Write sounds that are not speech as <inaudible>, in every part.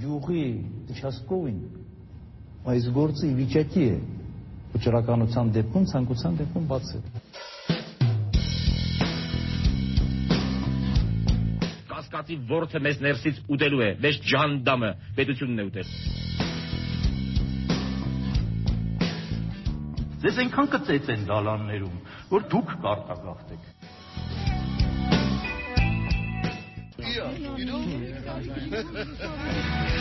գյուղի Չասկովին այս գործը ի վիճակի է վճռականության դեպքում ցանկության դեպքում բացել կասկածի ворթը մեզ ներսից ուտելու է մեզ ջանդամը պետությունն է ուտել Ձեզ այնքան կծեծ են դալաններում, որ դուք կարտագաղթեք։ here. You know. <laughs>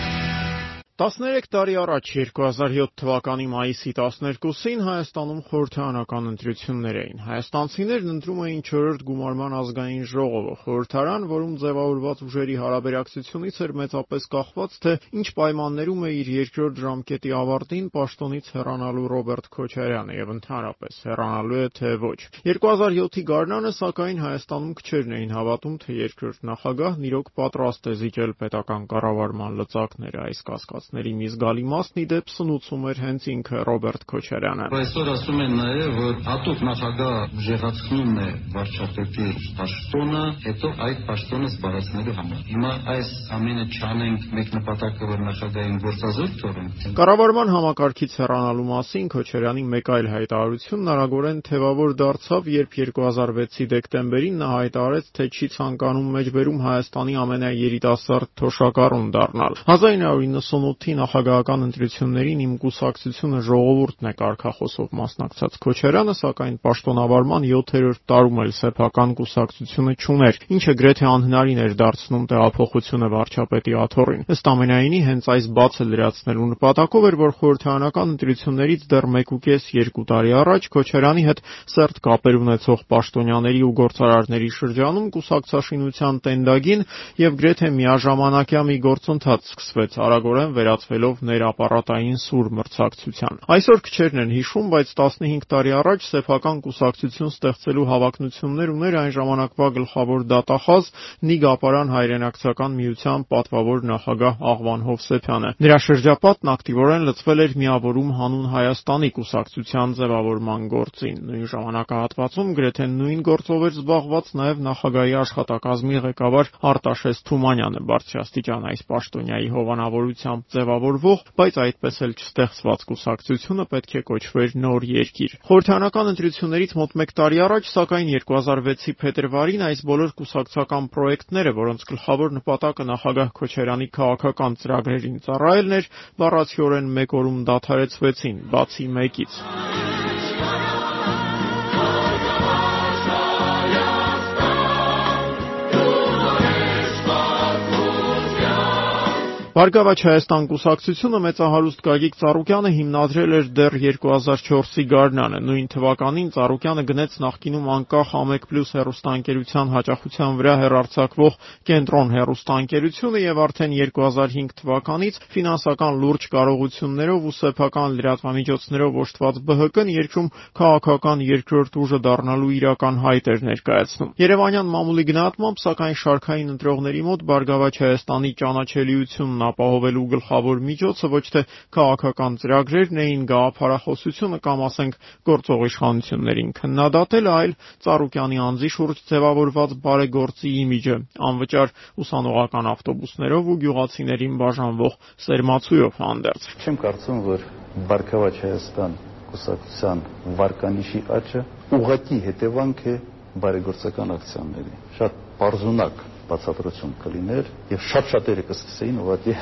13 տարի առաջ 2007 թվականի մայիսի 12-ին Հայաստանում խորհրդարանական ընտրություններ էին։ Հայաստանցիներն ընտրում էին 4-րդ գումարման ազգային ժողովը, խորհրդարան, որում ձևավորված ուժերի հարաբերակցությունից էր մեծապես կախված, թե ինչ պայմաններում է իր երկրորդ ժամկետի ավարտին պաշտոնից հեռանալու Ռոբերտ Քոչարյանը եւ ընդհանրապես հեռանալու է թե ոչ։ 2007-ի գարնանը, սակայն Հայաստանում քչերն էին հավատում, թե երկրորդ նախագահն իրոք պատրաստ է զիջել պետական կառավարման լծակները այս կասկած հարցերի մի զգալի մասն ի դեպ սնուցում էր հենց ինքը Ռոբերտ Քոչարյանը։ Այսօր ասում են նաև, որ հատուկ նախագահ ուժեղացնում է վարչապետի պաշտոնը, հետո այդ պաշտոնը զբաղեցնելու համար։ Հիմա այս ամենը չանենք մեկ նպատակը, որ նախագահային գործազուրկ թողենք։ Կառավարման համակարգից հեռանալու մասին Քոչարյանի մեկ այլ հայտարարությունն արագորեն թևավոր դարձավ, երբ 2006-ի դեկտեմբերին նա հայտարարեց, թե չի ցանկանում մեջբերում Հայաստանի ամենաերիտասարդ թոշակառուն դառնալ։ 1998 2008-ի նախագահական ընտրություններին իմ կուսակցությունը ժողովուրդն է կարգախոսով մասնակցած Քոչարյանը, սակայն պաշտոնավարման 7-րդ տարում էլ սեփական կուսակցությունը չուներ, ինչը գրեթե անհնարին էր դարձնում տեղափոխությունը վարչապետի աթոռին։ Ըստ ամենայնի, հենց այս բացը լրացնելու նպատակով էր, որ խորհրդարանական ընտրություններից դեռ 1.5-2 տարի առաջ Քոչարյանի հետ սերտ կապեր ունեցող պաշտոնյաների ու գործարարների շրջանում կուսակցաշինության տենդագին եւ գրեթե միաժամանակյա մի գործընթաց սկսվեց արագորեն վեր վերածվելով ներապարատային սուր մրցակցության։ Այսօր քչերն են հիշում, բայց 15 տարի առաջ սեփական կուսակցություն ստեղծելու հավակնություններ ուներ այն ժամանակվա գլխավոր դատախազ Նիգապարան հայրենակցական միության պատվավոր նախագահ Աղվան Հովսեփյանը։ Նրա շրջապատն ակտիվորեն լծվել էր միավորում հանուն Հայաստանի կուսակցության ձևավորման գործին։ Նույն ժամանակահատվածում գրեթե նույն գործով էր զբաղված նաև նախագահի աշխատակազմի ղեկավար Արտաշես Թումանյանը, բարձրաստիճան այս պաշտոնյայի հովանավորությամբ ձևավորվող, բայց այդպես էլ չստեղծված կուսակցությունը պետք է կոչվեր Նոր երկիր։ Խորհրդարանական ընտրություններից մոտ 1 տարի առաջ, սակայն 2006-ի փետրվարին այս բոլոր կուսակցական պրոյեկտները, որոնց գլխավոր նպատակը նախագահ Քոչարյանի քաղաքական ծրագրերին ծառայելն էր, բառացիորեն մեկ օրում դադարեցվեցին, բացի մեկից։ Բարգավաճ Հայաստան կուսակցությունը մեծահարուստ Գագիկ Ծառուկյանը հիմնադրել էր դեռ 2004-ի գարնանը։ Նույն թվականին Ծառուկյանը գնեց նախկինում անկախ Ամեկ+ հեռուստաընկերության հաճախության վրա հեռարձակվող Կենտրոն հեռուստաընկերությունը եւ արդեն 2005 թվականից ֆինանսական լուրջ կարողություններով ու սեփական լրատվամիջոցներով օժտված ԲՀԿ-ն երկրում քաղաքական երկրորդ ուժը դառնալու իրական հայտ էր ներկայացնում։ Երևանյան մամուլի գնահատմամբ, սակայն շարքային ընտրողների մոտ Բարգավաճ Հայաստանի ճանաչելիությունն ապահովելու գլխավոր միջոցը ոչ թե քաղաքական ծրագրերն էին, գաղափարախոսությունը կամ ասենք գործող իշխանություններին քննադատել, այլ Ծառուկյանի անձի շուրջ ձևավորված բարեգործի իմիջը, անվճար ուսանողական ավտոբուսներով ու գյուղացիներին բաժանվող սերմացույով հանդերձ։ Չեմ կարծում, որ Բարգավաճ Հայաստան կուսակցության վարկանիշի աճը ուղղակի հետևանք է բարեգործական ակցիաների։ Շատ բարձունակ բացատրություն կլիներ եւ շատ շատերը կսկսեին ուղղակի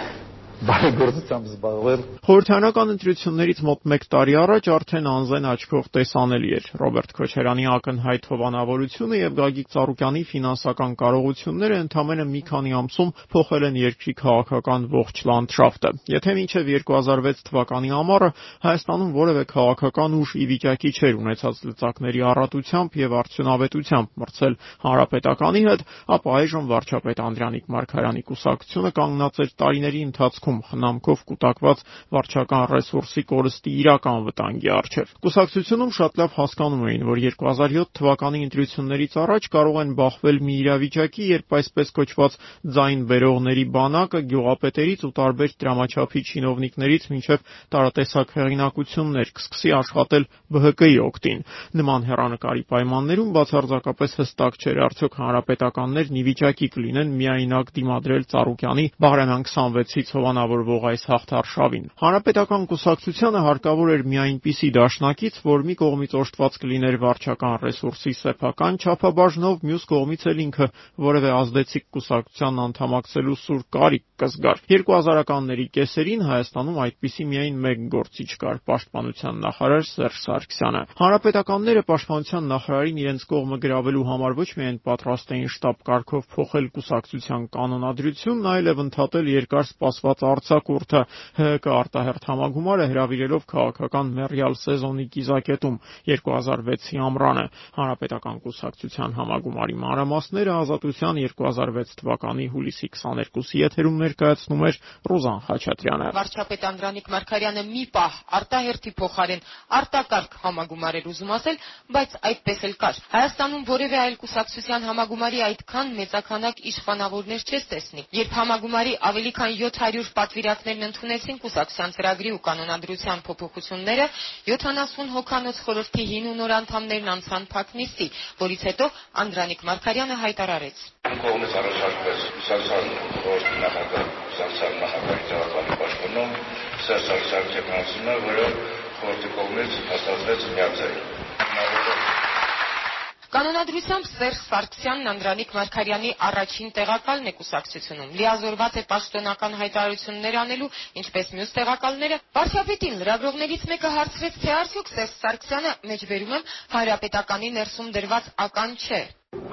բարեգործությամբ զբաղվել։ Խորհրդարանական ընտրություններից մոտ 1 տարի առաջ արդեն անզեն աչքով տեսանելի էր Ռոբերտ Քոչարյանի ակնհայտ հովանավորությունը եւ Գագիկ Ծառուկյանի ֆինանսական կարողությունները ընդամենը մի քանի ամսում փոխել են երկրի քաղաքական ողջ լանդշաֆտը։ Եթե մինչև 2006 թվականի ամառը Հայաստանում որևէ քաղաքական ուժ ի վիճակի չէր ունեցած լծակների առատությամբ եւ արդյունավետությամբ մրցել հանրապետականի հետ, ապա այժմ վարչապետ Անդրանիկ Մարգարյանի կուսակցությունը կանգնած էր տարիների ընթացքում ընթացքում խնամքով կուտակված վարչական ռեսուրսի կորստի իրական վտանգի առջև։ Կուսակցությունում շատ լավ հասկանում էին, որ 2007 թվականի ընտրություններից առաջ կարող են բախվել մի իրավիճակի, երբ այսպես կոչված ձայն բերողների բանակը գյուղապետերից ու տարբեր դրամաչափի չինովնիկներից մինչև տարատեսակ հեղինակություններ կսկսի աշխատել ԲՀԿ-ի օգտին։ Նման հերանեկարի պայմաններում բացարձակապես հստակ չէր արդյոք հանրապետականներն ի վիճակի կլինեն միայնակ դիմադրել Ծառուկյանի Բաղրամյան 26-ից հովանավորած պայմանավորվող այս հաղթարշավին։ Հանրապետական կուսակցությանը հարկավոր էր մի այնպիսի դաշնակից, որ մի կողմից օժտված կլիներ վարչական ռեսուրսի սեփական չափաբաժնով, մյուս կողմից էլ ինքը որևէ ազդեցիկ կուսակցության անդամակցելու սուր կարիք կզգար։ 2000-ականների կեսերին Հայաստանում այդպիսի միայն մեկ գործիչ կար՝ պաշտպանության նախարար Սերժ Սարգսյանը։ Հանրապետականները պաշտպանության նախարարին իրենց կողմը գրավելու համար ոչ միայն պատրաստ էին շտաբ կարգով փոխել կուսակցության կանոնադրությունն, այլև ընդհատել երկար սպասված արձակուրդը ՀՀԿ արտահերթ համագումարը հրավիրելով քաղաքական մեռյալ սեզոնի կիզակետում 2006-ի ամռանը։ Հանրապետական կուսակցության համագումարի մանրամասները Ազատության 2006 թվականի հուլիսի 22-ի եթերում ներկայացնում էր Ռուզան Խաչատրյանը։ Վարչապետ Անդրանիկ Մարգարյանը մի պահ արտահերթի փոխարեն արտակարգ համագումար էր ուզում ասել, բայց այդպես էլ կար։ Հայաստանում որևէ այլ կուսակցության համագումարի այդքան մեծականակ իշխանավորներ չես տեսնի։ Երբ համագումարի ավելի քան 700 պատվիրակներն ընդունեցին կուսակցության ծրագրի ու կանոնադրության փոփոխությունները, 70 հոգանոց խորհրդի հին ու նոր անդամներն անցան փակնիստի, որից հետո Անդրանիկ Մարգարյանը հայտարարեց. կողմից առաջարկվեց Սարսան խորհրդի նախագահ Սարսան նախագահի ձևականի պաշտպանում Սերժ ձևականությունը, որը խորհրդի կողմից հաստատվեց միաձայն։ Կանոնադրությամբ Սերժ Սարգսյանն Անդրանիկ Մարգարյանի առաջին տեղակալն է կուսակցությունում։ Լիազորված է պաշտոնական հայտարարություններ անելու, ինչպես մյուս տեղակալները։ Վարչապետին լրագրողներից մեկը հարցրեց, թե արդյոք Սերժ Սարգսյանը մեջբերում եմ հանրապետականի ներսում դրված ական չէ։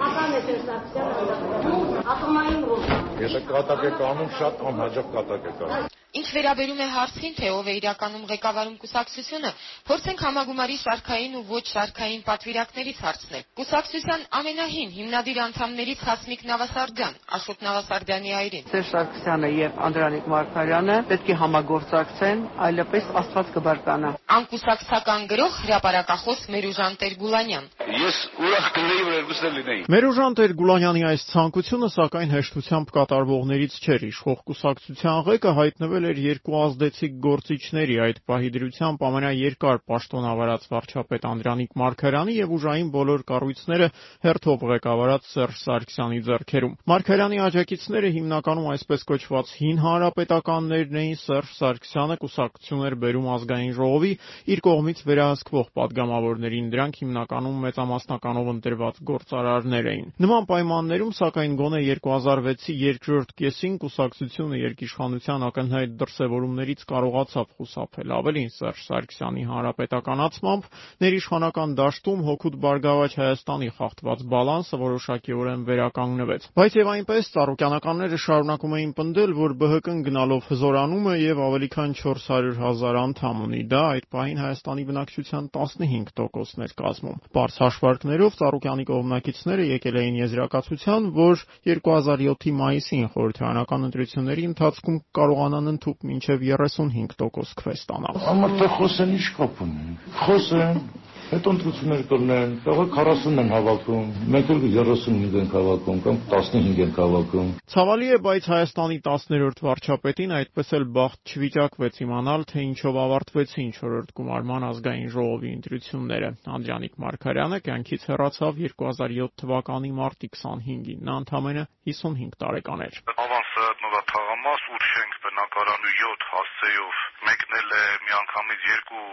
Ական է Սերժ Սարգսյանը ատոմային ռոլ։ Եթե կատակ եք անում, շատ անհաջող կատակ եք անում։ Ինչ վերաբերում է հարցին, թե ով է իրականում ղեկավարում կուսակցությունը, փորձենք համագումարի շարքային ու ոչ շարքային պատվիրակներից հարցնել։ Կուսակցության ամենահին հիմնադիր անդամներից Հասմիկ Նավասարդյան, Աշոտ Նավասարդյանի այրին։ Սերժ Սարգսյանը եւ Անդրանիկ Մարգարյանը պետք է համագործակցեն, այլապես Աստված կբարկանա։ Անկուսակցական գրող հրապարակախոս Մերուժան Տեր-Գուլանյան։ Ես ուրախ կլինեի, որ երկուսն էլ լինեին։ Մերուժան Տեր-Գուլանյանի այս ցանկությունը սակայն հեշտությամբ կատարվողներից չէր։ Իշխող կուսակցության ղեկը հայտնվել հանդիպել էր երկու ազդեցիկ գործիչների, այդ պահի դրությամբ ամենաերկար պաշտոն ավարած վարչապետ Անդրանիկ Մարգարյանի և ուժային բոլոր կառույցները հերթով ղեկավարած Սերժ Սարգսյանի ձեռքերում։ Մարգարյանի աջակիցները հիմնականում այսպես կոչված հին հանրապետականներն էին, Սերժ Սարգսյանը կուսակցություն էր բերում Ազգային ժողովի՝ իր կողմից վերահսկվող պատգամավորներին, դրանք հիմնականում մեծամասնականով ընտրված գործարարներ էին։ Նման պայմաններում, սակայն, գոնե 2006-ի երկրորդ կեսին կուսակցությունը երկիշխանության ակնհայտ դրսևորումներից կարողացավ խուսափել։ Ավելին Սերժ Սարգսյանի հանրապետականացմամբ ներիշխանական դաշտում հոգուտ բարգավաճ Հայաստանի խախտված բալանսը որոշակիորեն վերականգնվեց։ Բայց եւ այնպես Ծառուկյանականները շարունակում էին պնդել, որ ԲՀԿ-ն գնալով հզորանում է եւ ավելի քան 400 հազար անդամ ունի։ Դա այդ պահին Հայաստանի բնակչության 15%-ն էր կազմում։ Բարձ հաշվարկներով Ծառուկյանի կողմնակիցները եկել էին եզրակացության, որ 2007-ի մայիսին խորհրդարանական ընտրությունների ընթացքում կարողանան ընդհուպ մինչև 35% քվե ստանալ։ Ամառ թե խոսեն ինչ կապ ունի։ Խոսեն, Հետո ընտրություններ կլինեն, կարող 40-ն են հավաքում, մենք էլ 35 ենք հավաքում կամ 15 ենք հավաքում։ Ցավալի է, բայց Հայաստանի 10-րդ վարչապետին այդպես էլ բախտ չվիճակվեց իմանալ, թե ինչով ավարտվեցին 4-րդ գումարման ազգային ժողովի ընտրությունները։ Անդրանիկ Մարգարյանը կյանքից հեռացավ 2007 թվականի մարտի 25-ին։ Նա ընդամենը 55 տարեկան էր։ Ավանսը նորա թաղամաս 8 շենք բնակարան ու 7 հասցեով մեկնել է միանգամից երկու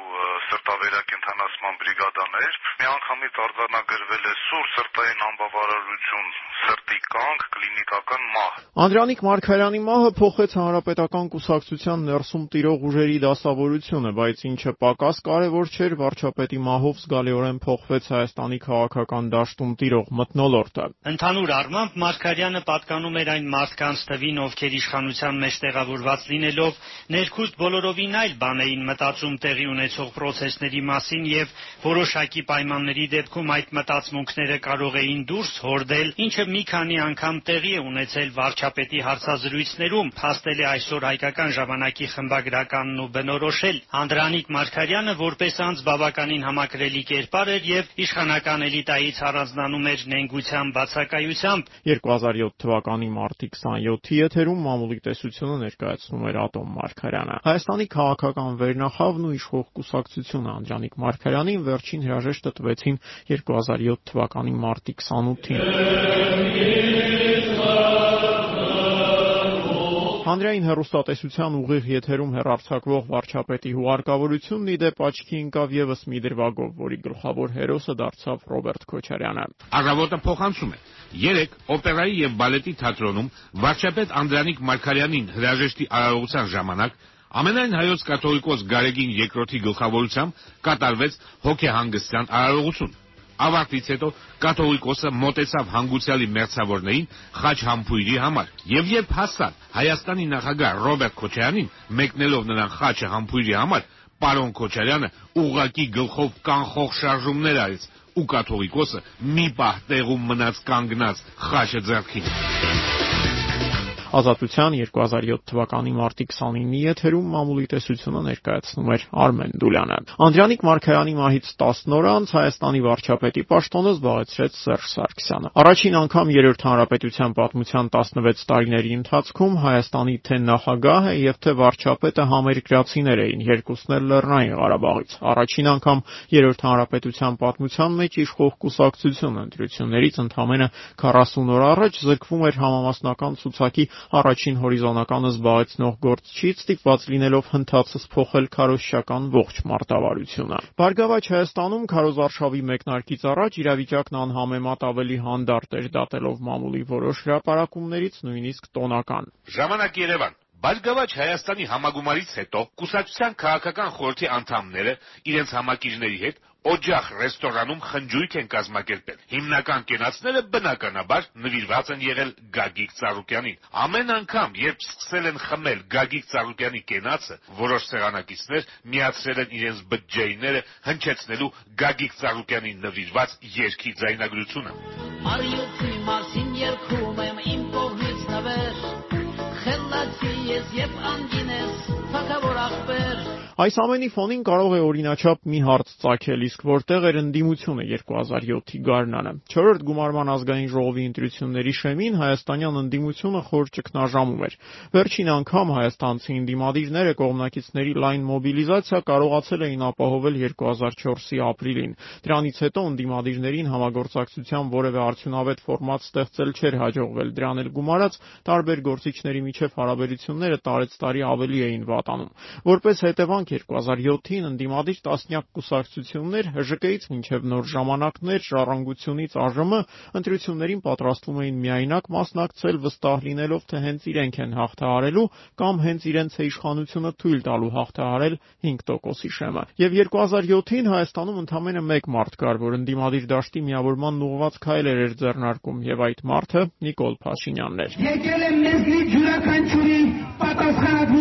սրտավերակենդանացման բրիգադաներ, միանգամից արձանագրվել է սուր սրտային անբավարարություն, սրտի կանգ, կլինիկական մահ։ Անդրանիկ Մարգարյանի մահը փոխեց հանրապետական կուսակցության ներսում տիրող ուժերի դասավորությունը, բայց ինչը պակաս կարևոր չէր, վարչապետի մահով զգալիորեն փոխվեց Հայաստանի քաղաքական դաշտում տիրող մթնոլորտը։ Ընդհանուր առմամբ Մարգարյանը պատկանում էր այն մարդկանց թվին, ովքեր իշխանության մեջ տեղավորված լինելով ներքուստ բոլորովին այլ բան էին մտածում տեղի ունեցող process-ների մասին եւ որոշակի պայմանների դեպքում այդ մտածմունքները կարող էին դուրս հորդել, ինչը մի քանի անգամ տեղի է ունեցել վարչապետի հարցազրույցներում, փաստել է այսօր հայկական ժամանակի խմբագրականն ու բնորոշել Անդրանիկ Մարգարյանը որպես անձ բավականին համակրելի կերպար էր եւ իշխանական էլիտայից առանձնանում էր նենգության բացակայությամբ 2007 թվականի մարտի 27-ի եթերում մամուլի տեսությունը ներկայացնում էր Ատոմ Մարգարյանը։ Հայաստանի քաղաքական վերնախավն ու իշխող կուսակցությունը Անդրանիկ Մարգարյանին վերջին հրաժեշտը տվեցին 2007 թվականի մարտի 28-ին։ Հանրային հեռուստատեսության ուղիղ եթերում հեռարձակվող վարչապետի հուղարկավորությունն ի դեպ աչքի ընկավ եւս մի դրվագով, որի գլխավոր հերոսը դարձավ Ռոբերտ Քոչարյանը։ Առավոտը փոխանցում է. Երեք օպերայի եւ բալետի թատրոնում վարչապետ Անդրանիկ Մարկարյանին հրաժեշտի արարողության ժամանակ Ամենայն հայոց կաթողիկոս Գարեգին II-ի գլխավորությամբ կատարվեց հոգեհանգստյան արարողություն։ Ավարտից հետո կաթողիկոսը մոտեցավ հանգուցյալի մերձավորներին խաչ համբույրի համար եւ երբ հասան Հայաստանի նախագահ Ռոբերտ Քոչարյանին մեկնելով նրան խաչը համբույրի համար պարոն Քոչարյանը ուղակի գլխով կանխող շարժումներ արեց ու կաթողիկոսը մի պահ տեղում մնաց կանգնած խաչը ձեռքին Ազատության 2007 թվականի մարտի 29-ի եթերում մամուլի տեսությունը ներկայացնում էր Արմեն Դուլյանը։ Անդրանիկ Մարկարյանի մահից 10 օր անց Հայաստանի վարչապետի պաշտոնը զբաղեցրեց Սերժ Սարգսյանը։ Առաջին անգամ երրորդ հանրապետության պատմության 16 տարիների ընթացքում Հայաստանի թե նախագահը եւ թե վարչապետը համերկրացիներ էին, երկուսն էլ Լեռնային Ղարաբաղից։ Առաջին անգամ երրորդ հանրապետության պատմության մեջ իշխող կուսակցությունը ընտրություններից ընդամենը 40 օր առաջ զրկվում էր համամասնական ցուցակի առաջին հորիզոնականը զբաղեցնող գործչից ստիպված լինելով հնդածս փոխել քարոզչական ողջ մարտավարությունը։ Բարգավաճ Հայաստանում քարոզարշավի մեկնարկից առաջ իրավիճակն անհամեմատ ավելի հանդարտ էր դատելով մամուլի որոշ հրապարակումներից նույնիսկ տոնական։ Ժամանակ Երևան Բարգավաճ Հայաստանի համագումարից հետո կուսակցության քաղաքական խորհրդի անդամները իրենց համակիրների հետ Օջախ ռեստորանում խնջույք են կազմակերպել։ Հիմնական կենացները բնականաբար նվիրված են եղել Գագիկ Ծառուկյանին։ Ամեն անգամ, երբ սկսել են խմել Գագիկ Ծառուկյանի կենացը, որոշ սեղանակիցներ միացրել են իրենց բջջայինները հնչեցնելու Գագիկ Ծառուկյանին նվիրված երգի ձայնագրությունը։ Արյուծի մասին երգում եմ իմ կողմից նվեր, խելացի ես եւ անգինես, թակավոր աղբեր Այս ամենի ֆոնին կարող է օրինաչափ մի հարց ծագել, իսկ որտեղ էր ընդդիմությունը 2007-ի գարնանը։ 4-րդ գումարման ազգային ժողովի ընտրությունների շեմին հայաստանյան ընդդիմությունը խոր ճգնաժամում էր։ Վերջին անգամ հայաստանցի ընդդիմադիրները կողմնակիցների լայն մոբիլիզացիա կարողացել էին ապահովել 2004-ի ապրիլին։ Դրանից հետո ընդդիմադիրներին համագործակցության որևէ արդյունավետ ֆորմատ ստեղծել չէր հաջողվել։ Դրան էլ գումարած տարբեր գործիչների միջև հարաբերությունները տարեցտարի ավելի էին վատանում։ Որպես հետևանք 2007-ին ընդդիմադիր տասնյակ կուսակցություններ ՀԺԿ-ից մինչև նոր ժամանակներ ժառանգությունից ԱԺՄ ընտրություններին պատրաստվում էին միայնակ մասնակցել վստահ լինելով թե հենց իրենք են հաղթահարելու կամ հենց իրենց է իշխանությունը թույլ տալու հաղթահարել 5%-ի շեմը։ Եվ 2007-ին Հայաստանում ընդամենը մեկ մարդ կար, որ ընդդիմադիր դաշտի միավորման ուղղված քայլեր էր ձեռնարկում եւ այդ մարդը Նիկոլ Փաշինյանն էր։ Եկել է մեզնից յուրաքանչյուրի պատասխանատվության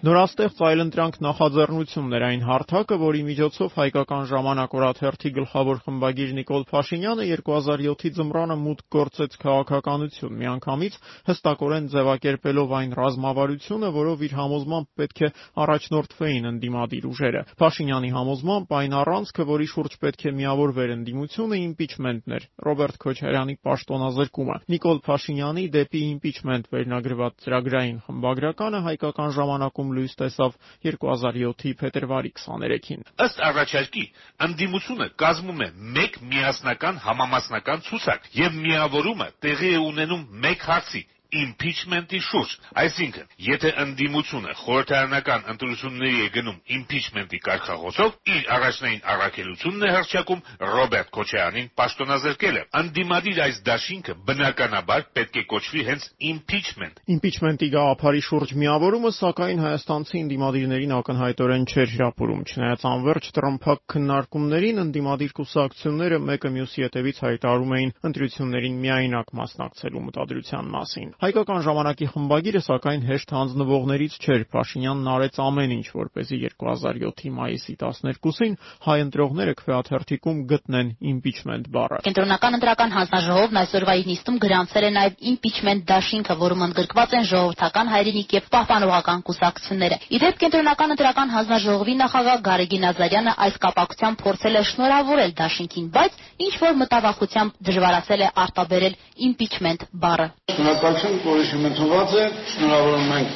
Նորաստեղծ այլընտրանք նախաձեռնությունն էր այն հարթակը, որի միջոցով հայկական ժամանակ օրաթերթի գլխավոր խմբագիր Նիկոլ Փաշինյանը 2007-ի ձմռանը մուտք գործեց քաղաքականություն, միանգամից հստակորեն ձևակերպելով այն ռազմավարությունը, որով իր համոզմամբ պետք է առաջնորդվեին ընդդիմադիր ուժերը։ Փաշինյանի համոզմամբ այն առանցքը, որի շուրջ պետք է միավորվեր ընդդիմությունը, իմպիչմենտն էր։ Ռոբերտ Քոչարյանի պաշտոնազրկումը։ Նիկոլ Փաշինյանի դեպի իմպիչմենտ վերնագրված ծրագրային խմբագրականը հայկական ժամանակում լույս տեսավ 2007-ի փետրվարի 23-ին։ Ըստ առաջարկի, ընդդիմությունը կազմում է մեկ միասնական համամասնական ցուցակ եւ միավորումը տեղի է ունենում մեկ հարցի՝ impeachment-ի շուրջ։ Այսինքն, եթե ընդդիմությունը խորհրդարանական ընտրությունների է գնում impeachment-ի կարգախոսով, իր առաջնային առաքելությունն է հրճակում Ռոբերտ Քոչարյանին պաշտոնազրկելը։ Ընդդիմադիր այս դաշինքը բնականաբար պետք է կոչվի հենց impeachment։ Impeachment-ի գաղափարի շուրջ միավորումը, սակայն հայաստանցի ընդդիմադիրներին ակնհայտորեն չէր հրապուրում, չնայած անverջ տրմփակ քննարկումներին ընդդիմադիր կուսակցությունները մեկը մյուսի հետևից հայտարարում էին ընտրություններին միայնակ մասնակցելու մտադրության մասին։ Հայկական ժամանակի խմբագիրը սակայն հեշտ հանձնվողներից չէր։ Փաշինյանն արեց ամեն ինչ, որպեսզի 2007-ի մայիսի 12-ին հայ ընտրողները քվեաթերթիկում գտնեն impeachment բառը։ Կենտրոնական ընտրական հանձնաժողովն այսօրվա նիստում գրանցել է նաև impeachment դաշինքը, որում ընդգրկված են ժողովրդական հայրենիք եւ պահպանողական կուսակցությունները։ Իդեպ կենտրոնական ընտրական հանձնաժողովի նախագահ Գարեգին Ազարյանը այս կապակցությամբ փորձել է շնորհավորել դաշինքին, բայց ինչ որ մտավախությամբ դժվարացել է արտաբերել impeachment բառը։ Շնորհակալություն Շնորհակալություն կորիշում ընդունված է, շնորհավորում ենք։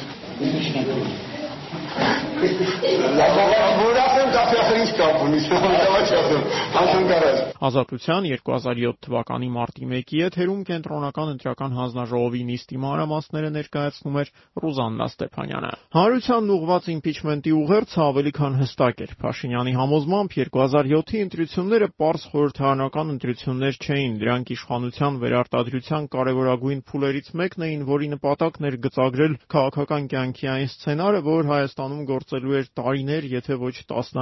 Լավորացում կապի ախր ինչ կապ ունի, ասում, անկարած։ Ազատության 2007 թվականի մարտի 1-ի եթերում կենտրոնական ընտրական հանձնաժողովի նիստի մանրամասները ներկայացնում էր Ռուզաննա Ստեփանյանը։ Հանրությանն ուղված իմպիչմենտի ուղերձը ավելի քան հստակ էր։ Փաշինյանի համոզմամբ 2007-ի ընտրությունները པարզ խորհրդարանական ընտրություններ չէին, դրանք իշխանության վերարտադրության կարևորագույն փուլերից մեկն էին, որի նպատակն էր գծագրել քաղաքական կյանքի այն սցենարը, որ Հայաստանում գործելու էր տարիներ, եթե ոչ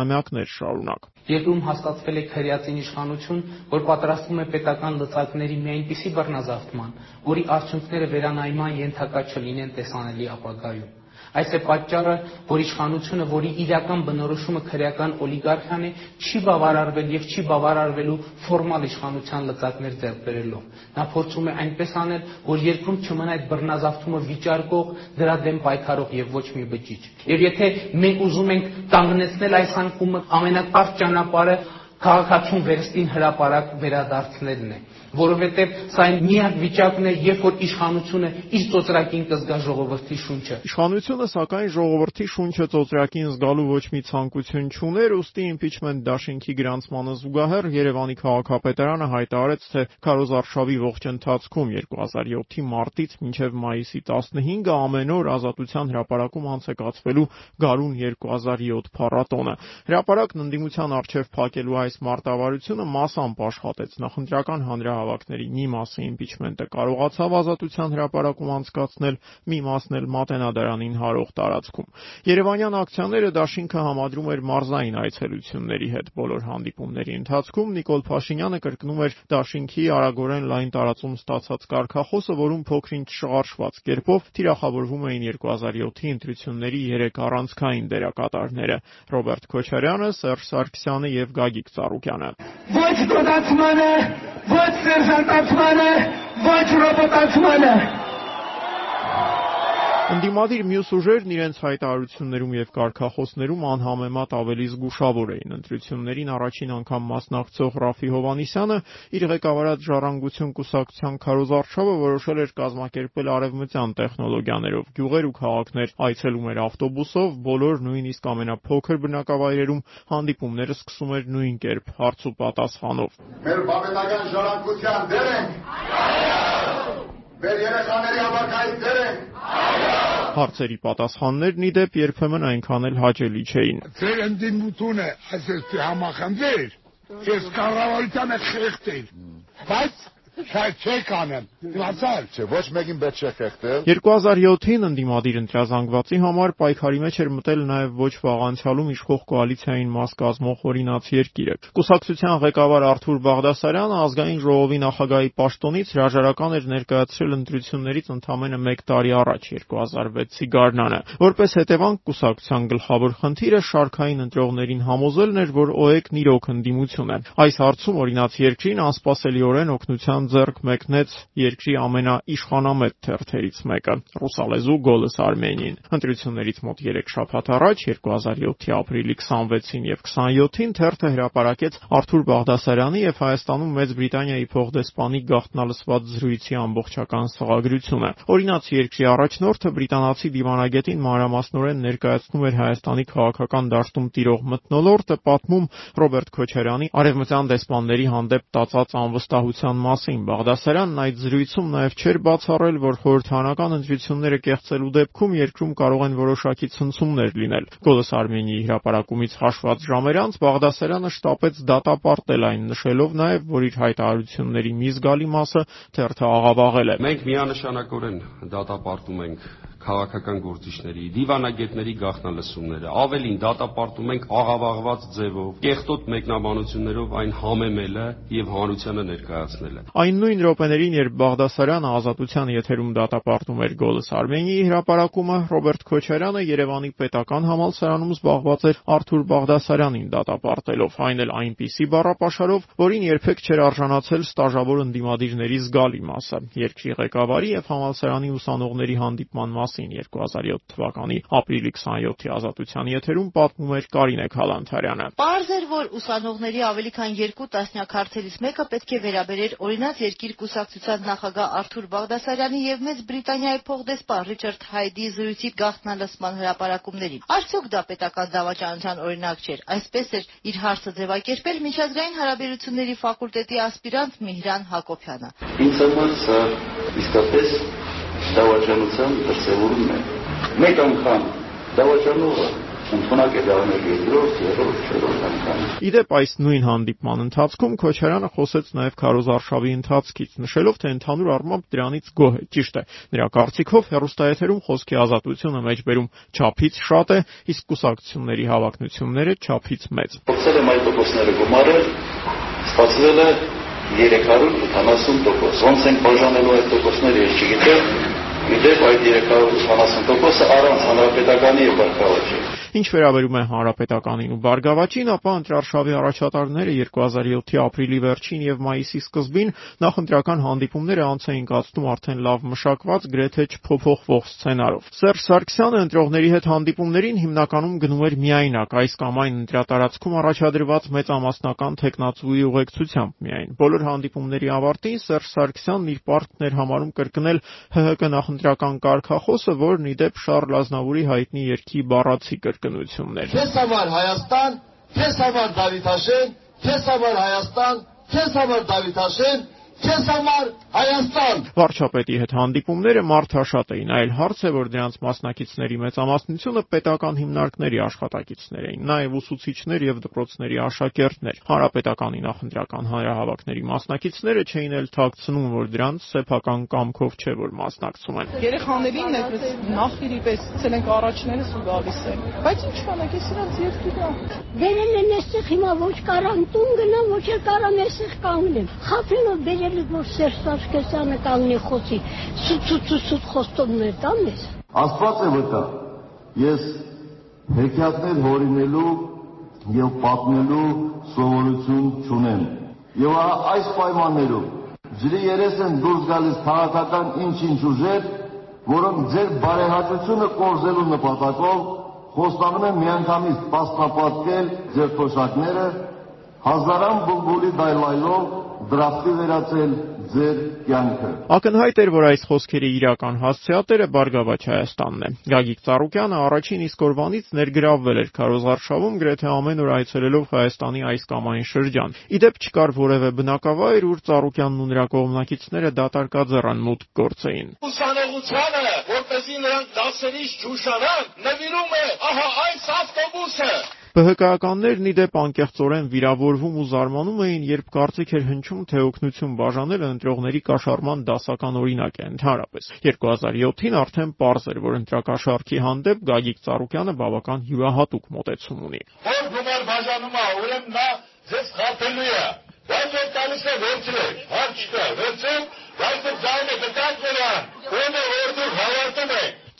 տասնամյակներ շարունակ։ Երկրում հաստատվել է քրեածին իշխանություն, որ պատրաստվում է պետական լծակների մի այնպիսի բռնազավթման, որի արդյունքները վերանայման ենթակա չլինեն տեսանելի ապագայում։ Այս է պատճառը, որ իշխանությունը, որի իրական բնորոշումը քրեական օլիգարխիան է, չի բավարարվել եւ չի բավարարվելու ֆորմալ իշխանության լծակներ ձեռք բերելով։ Նա փորձում է այնպես անել, որ երկրում չմնա այդ բռնազավթումը վիճարկող, դրա դեմ պայքարող եւ ոչ մի բջիջ։ Եվ եթե մենք ուզում ենք կանգնեցնել այս անկումը, ամենակարճ ճանապարհը քաղաքացուն վերստին հրաապարակ վերադարձնելն է որովհետև սա այն միակ վիճակն է, երբ որ իշխանությունը իր ծոծրակին կզգա ժողովրդի շունչը։ Իշխանությունը սակայն ժողովրդի շունչը ծոծրակին զգալու ոչ մի ցանկություն չուներ, ուստի իմպիչմենտ դաշինքի գրանցմանը զուգահեռ Երևանի քաղաքապետարանը հայտարարեց, թե Քարոզ Արշավի ողջ ընթացքում 2007-ի մարտից մինչև մայիսի 15-ը ամեն օր Ազատության հրապարակում անց է կացվելու Գարուն 2007 փառատոնը։ Հրապարակն ընդդիմության արչև փակելու այս մարտավարությունը մասամբ աշխատեց նախընտրական հանրահավաք հավաքների մի մասը իմպիչմենտը կարողացավ ազատության հրապարակում անցկացնել, մի մասն էլ Մատենադարանին հարող տարածքում։ Երևանյան ակցիաները դաշինքը համադրում էր մարզային այցելությունների հետ։ Բոլոր հանդիպումների ընթացքում Նիկոլ Փաշինյանը կրկնում էր դաշինքի արագորեն լայն տարածում ստացած կարգախոսը, որում փոքրինչ շարժված կերպով թիրախավորվում էին 2007-ի ընտրությունների 3 առանցքային դերակատարները՝ Ռոբերտ Քոչարյանը, Սերժ Սարգսյանը եւ Գագիկ Ծառուկյանը։ Ոչ դոդացմանը, ոչ սերժանտացմանը, ոչ ռոբոտացմանը։ Ընդդիմադիր մյուս ուժերն իրենց հայտարարություններում եւ կարգախոսներում անհամեմատ ավելի զգուշավոր էին։ Ընտրություններին առաջին անգամ մասնակցող Ռաֆի Հովանիսյանը իր ղեկավարած Ժառանգություն կուսակցության քարոզարշավը որոշել էր կազմակերպել արևմտյան տեխնոլոգիաներով գյուղեր ու քաղաքներ, այցելում էր ավտոբուսով, բոլոր նույնիսկ ամենափոքր բնակավայրերում հանդիպումները սկսում էր նույն կերպ հարց ու պատասխանով։ Մեր բավական ժառանգության դեր ենք։ Այո։ Մեր երեխաների հավաքային դեր ենք։ Հարցերի պատասխաններն ի դեպ երբեմն այնքան էլ հաճելի չէին։ Ձեր ընդդիմությունը այսպես համախմբեր, ես կառավարությանը խեղդել, բայց չեք անեմ։ Իմացար։ Չէ, ոչ մեկին պետք չէ խեղդել։ 2007-ին ընդդիմադիր ընտրազանգվածի համար պայքարի մեջ էր մտել նաև ոչ վաղ անցյալում իշխող կոալիցիային մաս կազմող օրինաց երկիրը։ Կուսակցության ղեկավար Արթուր Բաղդասարյանը ազգային ժողովի նախագահի պաշտոնից հրաժարական էր ներկայացրել ընտրություններից ընդամենը 1 տարի առաջ 2006-ի գարնանը։ Որպես հետևանք կուսակցության գլխավոր խնդիրը շարքային ընտրողներին համոզելն էր, որ ՕԵԿ-ն իրոք ընդդիմություն է։ Այս հարցում օրինաց երկրին անսպասելիորեն օգնության Հայաստան ձեռք մեկնեց երկրի ամենաիշխանամետ թերթերից մեկը՝ ռուսալեզու «Գոլս Արմենիին»։ Ընտրություններից մոտ 3 շաբաթ առաջ 2007-ի ապրիլի 26-ին եւ 27-ին թերթը հրապարակեց Արթուր Բաղդասարյանի եւ Հայաստանում Մեծ Բրիտանիայի փոխդեսպանի գաղտնալսված զրույցի ամբողջական սղագրությունը։ Օրինաց երկրի առաջնորդը բրիտանացի դիվանագետին մանրամասնորեն ներկայացնում էր Հայաստանի քաղաքական դաշտում տիրող մթնոլորտը, պատմում Ռոբերտ Քոչարյանի արևմտյան դեսպանների հանդեպ տածած անվստահության մասին մասին Բաղդասարյանն այդ զրույցում նաև չէր բացառել, որ խորհրդարանական ընտրությունները կեղծելու դեպքում երկրում կարող են որոշակի ցնցումներ լինել։ Գոլս Արմենիի հրապարակումից հաշված ժամեր անց Բաղդասարյանը շտապեց դատապարտել այն, նշելով նաև, որ իր հայտարարությունների մի զգալի մասը թերթը աղավաղել է։ Մենք միանշանակորեն դատապարտում ենք քաղաքական գործիչների, դիվանագետների գաղտնալսումները, ավելին դատապարտում ենք աղավաղված ձևով, կեղտոտ մեկնաբանություններով այն համեմելը եւ հանրությանը ներկայացնելը։ Այն նույն րոպեներին, երբ Բաղդասարյանը ազատության եթերում դատապարտում էր Գոլս Արմենիի հրապարակումը, Ռոբերտ Քոչարյանը Երևանի պետական համալսարանում զբաղված էր Արթուր Բաղդասարյանին դատապարտելով, այն էլ այնպիսի բառապաշարով, որին երբեք չէր արժանացել ստաժավոր ընդդիմադիրների զգալի մասը։ Երկրի ղեկավարի եւ համալսարանի ուսանողների հանդիպման մաս մասին 2007 թվականի ապրիլի 27-ի ազատության եթերում պատմում էր Կարինե Քալանթարյանը։ Պարզ էր, որ ուսանողների ավելի քան երկու տասնյակ հարցերից մեկը պետք է վերաբերեր օրինաց երկիր կուսակցության նախագահ Արթուր Բաղդասարյանի եւ Մեծ Բրիտանիայի փոխդեսպան Ռիչարդ Հայդի զրույցի գաղտնալսման հրապարակումներին։ Արդյոք դա պետական դավաճանության օրինակ չէր։ Այսպես էր իր հարցը ձևակերպել միջազգային հարաբերությունների ֆակուլտետի ասպիրանտ Միհրան Հակոբյանը։ Ինձ համար սա իսկապես դավաճանության դրսևորումն է։ Մեկ անգամ դավաճանողը ընդունակ է դառնել երկրորդ, երրորդ, չորրորդ անգամ։ Իդեպ այս նույն հանդիպման ընթացքում Քոչարյանը խոսեց նաև քարոզարշավի ընթացքից, նշելով, թե ընդհանուր առմամբ դրանից գոհ է։ Ճիշտ է, նրա կարծիքով հերոստայեթերում խոսքի ազատությունը մեջբերում չափից շատ է, իսկ կուսակցությունների հավակնությունները չափից մեծ։ Փորձել եմ այդ տոկոսները գումարել, ստացվել է 370%։ Ոնց են բաժանելու այդ տոկոսները, ես չգիտեմ, Իդեպ այդ 380%-ը առանց հանրապետականի եւ բարգավաճի։ Ինչ վերաբերում է հանրապետականին ու Բարգավաճին, ապա ընտրարշավի առաջատարները 2007-ի ապրիլի վերջին եւ մայիսի սկզբին նախընտրական հանդիպումները անց էին կացնում արդեն լավ մշակված, գրեթե չփոփոխվող սցենարով։ Սերժ Սարգսյանը ընտրողների հետ հանդիպումներին հիմնականում գնում էր միայնակ, այս կամ այն ընտրատարածքում առաջադրված մեծամասնական տեխնացուի ուղեկցությամբ միայն։ Բոլոր հանդիպումների ավարտին Սերժ Սարգսյանն իր պարտքն էր համարում կրկնել ՀՀԿ նախընտրական կարգախոսը, որն ի դեպ Շարլ Ազնավուրի հայտնի երգի բառացի կրկն կրկնություններ։ Քեզ համար Հայաստան, քեզ համար Դավիթաշեն, քեզ համար Հայաստան, քեզ համար Դավիթաշեն, քեզ համար Հայաստան։ Վարչապետի հետ հանդիպումները մարդաշատ էին, այլ հարց է, որ դրանց մասնակիցների մեծամասնությունը պետական հիմնարկների աշխատակիցներ էին, նաև ուսուցիչներ եւ դպրոցների աշակերտներ։ Հանրապետականի նախընտրական հանրահավաքների մասնակիցները չէին էլ թաքցնում, որ դրանց սեփական կամքով չէ, որ մասնակցում են։ Երեխաներին այդպես նախիրի պես ցել ենք առաջներս ու գալիս են։ Բայց ինչ կանեք, ես իրանց երկու դա։ Դերել են այստեղ հիմա ոչ կարան տուն գնամ, ոչ էլ կարամ այստեղ կանգնեմ։ Խափելով բերել որ Սերժ Սարգսյանը կանգնի խոսի, սուտ-սուտ-սուտ խոստումներ տա մեզ։ Աստված է վկա։ Ես հեքիաթներ հորինելու եւ պատմելու սովորություն չունեմ։ Եվ այս պայմաններում ջրի երես են դուրս գալիս քաղաքական ինչ-ինչ ուժեր, որոնք ձեր բարեհաճությունը կորզելու նպատակով խոստանում են միանգամից պաստապատկել ձեր թոշակները հազարան բուլբուլի դայլայլով դրախտի վերածել ձեր կյանքը։ Ակնհայտ էր, որ այս խոսքերի իրական հասցեատերը Բարգավաճ Հայաստանն է։ Գագիկ Ծառուկյանը առաջին իսկ օրվանից ներգրավվել էր քարոզարշավում գրեթե ամեն օր այցելելով Հայաստանի այս կամ այն շրջան։ Իդեպ չկար որևէ բնակավայր, ուր Ծառուկյանն ու նրա կողմնակիցները դատարկաձեռան մուտք գործեին։ Ուսանողությանը, որպեսզի նրանք դասերից չուշանան, նվիրում է ահա այս ավտոբուսը։ ԲՀԿ-ականներն ի դեպ անկեղծորեն վիրավորվում ու զարմանում էին, երբ կարծիք էր հնչում, թե օգնություն բաժանելը ընտրողների կաշառման դասական օրինակ է ընդհանրապես։ 2007-ին արդեն պարզ էր, որ ընտրակաշառքի հանդեպ Գագիկ Ծառուկյանը բավական յուրահատուկ մոտեցում ունի։ Որ գումար բաժանում է, ուրեմն նա ձեզ խափելու է։ Բայց որ տալիս է վերցրեք, հարց չկա, վերցրեք, բայց ձայնը կտակ նրան, ում է որ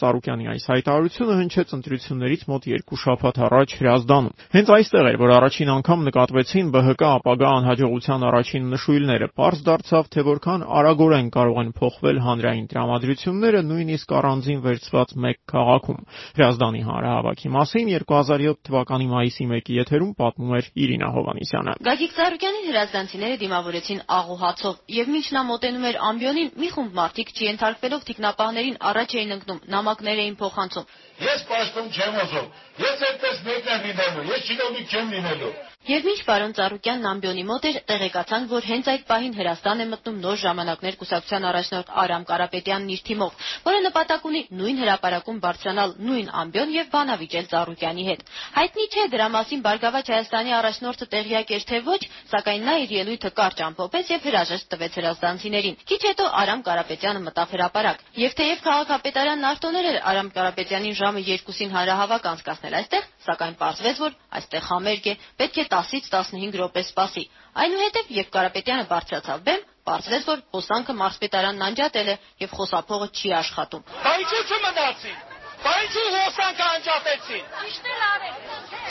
Ծառուկյանի այս հայտարարությունը հնչեց ընտրություններից մոտ երկու շաբաթ առաջ Հրազդանում։ Հենց այստեղ էր, որ առաջին անգամ նկատվեցին ԲՀԿ ապագա անհաջողության առաջին նշույլները։ Պարզ դարձավ, թե որքան արագորեն կարող են փոխվել հանրային տրամադրությունները նույնիսկ առանձին վերծված մեկ քաղաքում։ Հրազդանի հանրահավաքի մասին 2007 թվականի մայիսի 1-ի եթերում պատմում էր Իրինա Հովանիսյանը։ Գագիկ Ծառուկյանին հրազդանցիները դիմավորեցին աղուհացով, եւ մինչ նա մոտենում էր ամբիոնին, մի խումբ մարդիկ չենթարկվելով թիկնապահներին առաջ էին ընկնում նամակներ էին փոխանցում։ Ես պաշտում չեմ ուզում։ Ես այդպես մեկն եմ լինելու։ Ես չինովնիկ չեմ լինելու։ Եվ ինչ պարոն Ծառուկյանն ամբիոնի մոտ էր, տեղեկացան, որ հենց այդ պահին Հրաստան է մտնում նոր ժամանակներ կուսակցության առաջնորդ Արամ Կարապետյանն իր թիմով, որը նպատակ ունի նույն հրաապարակում բարձրանալ նույն ամբիոն եւ բանավիճել Ծառուկյանի հետ։ Հայտնի չէ դրա մասին Բարգավաճ Հայաստանի առաջնորդը տեղյակ էր թե ոչ, սակայն նա իր ելույթը կարճ ամփոփեց եւ հրաժեշտ տվեց հրազդանցիներին։ Քիչ հետո Արամ Կարապետյանը մտավ հրաապարակ։ Եվ թեև քաղաքապետարանն արտոներ էր Արամ Կարապետյանին ժամը 2-ին հանրահավաք անցկացնել այստեղ, սակայն պարզվեց, որ այստեղ համերգ է, պետք է 10-ից 15 րոպե սպասի։ Այնուհետև, երբ Կարապետյանը բարձրացավ բեմ, պարզվեց, որ հոսանքը մարզպետարանն անջատել է եւ խոսափողը չի աշխատում։ Բայց ի՞նչ մնացի։ Բա ինչու հոսանքը անջատեցին։ Ճիշտ էլ արել։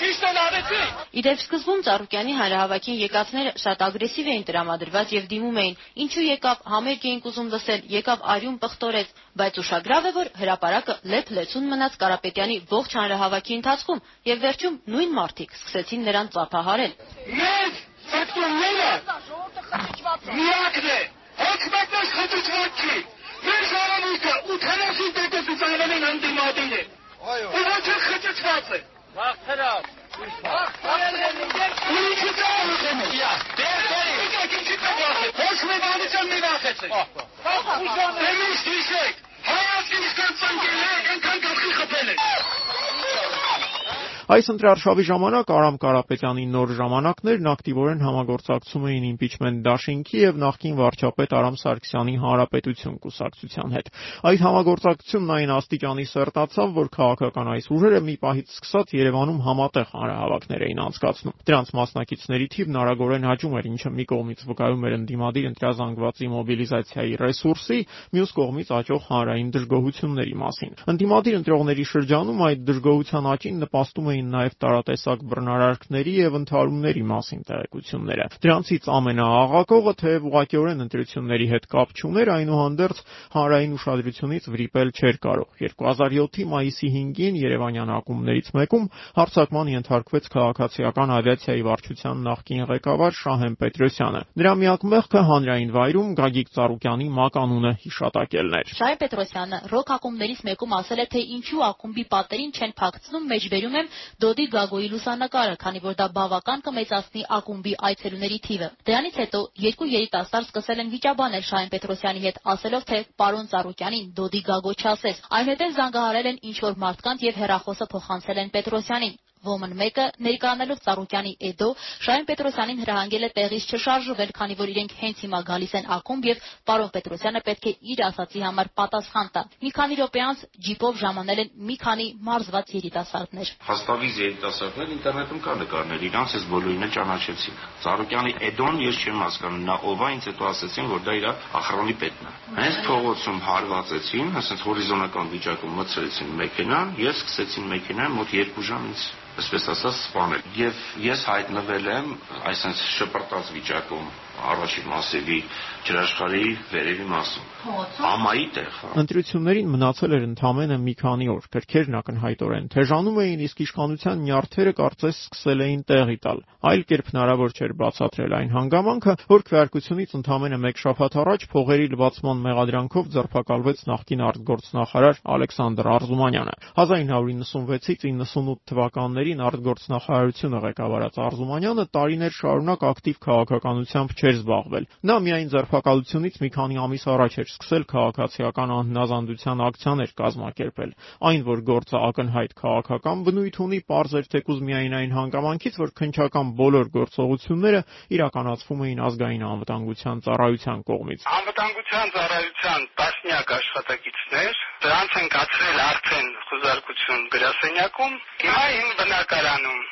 Ճիշտ են արեցին։ Իդեպ սկզբում Ծառուկյանի հանրահավաքին եկածները շատ ագրեսիվ էին տրամադրված եւ դիմում էին. ինչու եկավ, համերգ էինք ուզում լսել, եկավ արյուն պղտորեց, բայց ուշագրավ է, որ հրաապարակը լեփ-լեցուն մնաց Կարապետյանի ողջ հանրահավաքի ընթացքում եւ վերջում նույն մարդիկ սկսեցին նրան ծափահարել։ Մենք սեկտորները միակն է։ Ոչ մեկը խտուցված չի։ Մեր ժողովուրդը 80 տնտեսություններին անդիմադիր է։ Ու ոչ խտուցված է։ Վախթրած։ Ուրիշ կողմ է։ Դեր դեր։ Ոչ մի բանից մի վախեցեք։ Դեմից դիշեք։ Հայացքից կծնկել ընկան գլխի խփել եք։ Այս ընտրարշավի ժամանակ Արամ Կարապետյանի նոր ժամանակներն ակտիվորեն համագործակցում էին իմպիչմենտ դաշինքի եւ նախկին վարչապետ Արամ Սարգսյանի Հանրապետություն կուսակցության հետ։ Այդ համագործակցությունն այն աստիճանի սերտացավ, որ քաղաքական այս ուժերը մի պահից սկսած Երևանում համատեղ հանրահավաքներ էին անցկացնում։ Դրանց մասնակիցների թիվն արագորեն աճում էր, ինչը մի կողմից վկայում էր ընդդիմադիր ընտրազանգվածի մոբիլիզացիայի ռեսուրսի, մյուս կողմից աճող հանրային դժգոհությունների մասին։ Ընդդիմադիր ընտրողների շրջանում այդ դժգոհության աճին նպաստում էին նաև տարատեսակ բռնարարքների եւ ընդհարումների մասին տեղեկությունները։ Դրանցից ամենաաղաղակողը թեև ուղղակիորեն ընտրությունների հետ կապ չուներ, այնուհանդերձ հանրային ուշադրությունից վրիպել չէր կարող։ 2007-ի մայիսի 5-ին Երևանյան ակումբներից մեկում հարձակման ենթարկվեց քաղաքացիական ավիացիայի վարչության նախկին ղեկավար Շահեն Պետրոսյանը։ Նրա միակ մեղքը հանրային վայրում Գագիկ Ծառուկյանի մականունը հիշատակելն էր։ Շահեն Պետրոսյանը ռոք ակումբներից մեկում ասել է, թե ինչու ակումբի պատերին չեն փակցնում, մեջբերում եմ Դոդի Գագոյի լուսանկարը, քանի որ դա բավական կմեծացնի ակումբի այցելուների թիվը։ Դրանից հետո երկու երիտասարդ սկսել են վիճաբանել Շահեն Պետրոսյանի հետ, ասելով, թե պարոն Ծառուկյանին Դոդի Գագո չասես։ Այնուհետև զանգահարել են ինչ-որ մարդկանց եւ հերախոսը փոխանցել են Պետրոսյանին։ Ոմն մեկը ներկանալով Ծառուկյանի Էդո Շահեն Պետրոսյանին հրահանգել է տեղից չշարժվել, քանի որ իրենք հենց հիմա գալիս են ակումբ եւ պարոն Պետրոսյանը պետք է իր ասացի համար պատասխան տա։ Մի քանի րոպե անց ջիպով ժամանել են մի քանի մարզված երիտասարդներ։ Հաստավիզ երիտասարդներ ինտերնետում կա նկարներ, իրանց ես բոլորին էլ ճանաչեցի։ Ծառուկյանի Էդոն ես չեմ հասկանում, նա ով է, ինձ հետո ասեցին, որ դա իր ախրոնի պետն է։ Հենց փողոցում հարվածեցին, ասենց հորիզոնական վիճակում մցրեցին մեքենան, ես սկսեցին մեքենան մոտ 2 ժամ ինձ այսպես ասած սպանել։ Եվ ես հայտնվել եմ այսպես շպրտած վիճակում առաջին մասերի ջրաշխարհի վերևի մասում։ Ամայի տեղ։ հա։ Ընտրություններին մնացել էր ընդամենը մի քանի օր։ Գրքերն ակնհայտորեն թեժանում էին, իսկ իշխանության նյարդերը կարծես սկսել էին տեղի տալ։ Այլ կերպ հնարավոր չէր բացատրել այն հանգամանքը, որ քվեարկությունից ընդամենը մեկ շաբաթ առաջ փողերի լվացման մեղադրանքով ձերբակալվեց նախկին արտգործնախարար Ալեքսանդր Արզումանյանը։ 1996-ից 98 թվականներին արտգործնախարարությունը ղեկավարած Արզումանյանը տարիներ շարունակ ակտիվ քաղաքականությամբ չէր զբաղվել։ Նա միայն ձերբակալությունից մի քանի ամիս առաջ էր սկսել քաղաքացիական անհնազանդության ակցիաներ կազմակերպել։ Այն, որ գործը ակնհայտ քաղաքական բնույթ ունի, པարզ էր թեկուզ միայն այն հանգամանքից, որ քնչական բոլոր գործողությունները իրականացվում էին ազգային անվտանգության ծառայության կողմից։ Անվտանգության ծառայության տասնյակ աշխատակիցներ դրանց են կացրել արդեն խոզարկություն գրասենյակում, հիմա իմ բնակարանում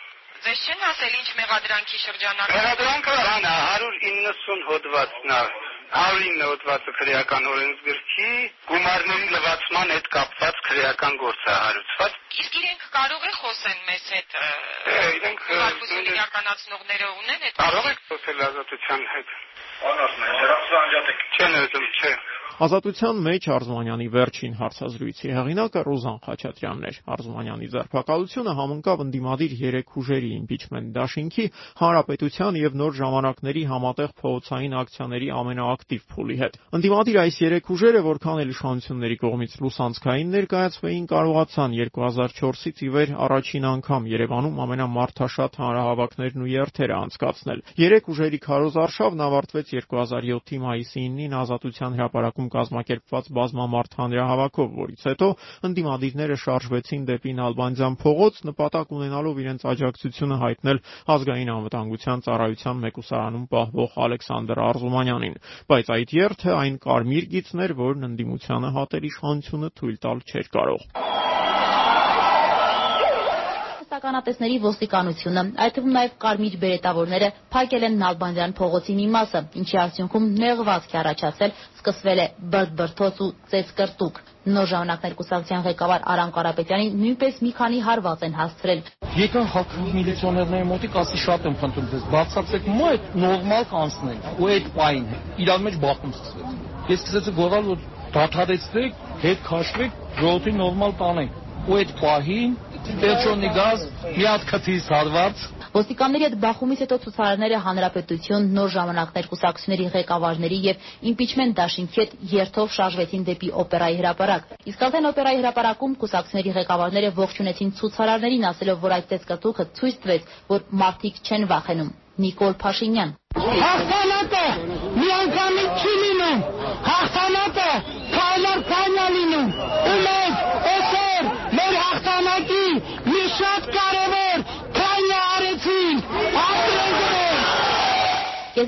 Ձեզ չեն ասել ինչ մեղադրանքի շրջանակ։ Մեղադրանքը հանա 190 հոդվածն է։ 109 հոդվածը քրեական օրենսգրքի գումարների լվացման հետ կապված քրեական գործ է հարուցված։ Իսկ իրենք կարող է խոսեն մեզ հետ։ Իրենք իրականացնողները ունեն այդ։ Կարող եք խոսել ազատության հետ։ Անասն է, դրանց անջատեք։ Չեն ուզում, չէ։ Ազատության մեջ Արզումանյանի վերջին հարցազրույցի հեղինակը Ռոզան Խաչատրյանն էր։ Արզումանյանի ձերբակալությունը համընկավ ընդդիմադիր երեք ուժերի իմպիչմենտ դաշինքի, հանրապետության եւ նոր ժամանակների համատեղ փողոցային ակցիաների ամենաակտիվ փուլի հետ։ Ընդդիմադիր այս երեք ուժերը, որքան էլ իշխանությունների կողմից լուսանցքային ներկայացվեին, կարողացան 2004-ից ի վեր առաջին անգամ Երևանում ամենամարդաշատ հանրահավաքներն ու երթերը անցկացնել։ Երեք ուժերի քարոզարշավն ավարտվեց 2007-ի մայիսի 9-ին Ազատության հրապարակում կազմակերպված բազմամարդ հանրահավաքով, որից հետո ընդդիմադիրները շարժվեցին դեպի Նալբանդյան փողոց, նպատակ ունենալով իրենց աջակցությունը հայտնել ազգային անվտանգության ծառայության մեկուսարանում պահվող Ալեքսանդր Արզումանյանին, բայց այդ երթը այն կարմիր գիծն էր, որն ընդդիմությանը հատել իշխանությունը թույլ տալ չէր կարող ականատեսների ոստիկանությունը, այդ թվում նաև կարմիր բերետավորները փակել են Նալբանդյան փողոցի մի մասը, ինչի արդյունքում նեղվածք է առաջացել, սկսվել է բրդբրդոց ու ծեծկրտուկ։ Նոր ժամանակներ կուսակցության ղեկավար Արամ Կարապետյանին նույնպես մի քանի հարված են հասցրել։ Եկան հակ միլիցիոներների մոտիկ ասի շատ եմ խնդրում ձեզ, բացացեք մո այդ նորմալ կանցնեն ու այդ պայն իրար մեջ բախում սկսվեց։ Ես սկսեցի գոռալ որ դադարեցրեք, հետ քաշվեք, ժողովրդի նորմալ տանենք ու այդ պահին Պետրոնի գազ մի հատ քթից հարված Ոստիկանների հետ բախումից հետո ցուցարարները հանրապետություն, նոր ժամանակներ կուսակցությունների ղեկավարների եւ իմպիչմենտ դաշինքի հետ երթով շարժվեցին դեպի օպերայի հրապարակ։ Իսկ արդեն օպերայի հրապարակում կուսակցությունների ղեկավարները ողջունեցին ցուցարարներին, ասելով, որ այդ տեսկատուկը ցույց տվեց, որ մարդիկ չեն վախենում։ Նիկոլ Փաշինյան Հաղթանակը միանգամից չի լինում։ Հաղթանակը քայլեր քայլա լինում։ Ու մենք այսօր մեր հաղթանակի մի շատ կարևոր քայլը արեցինք։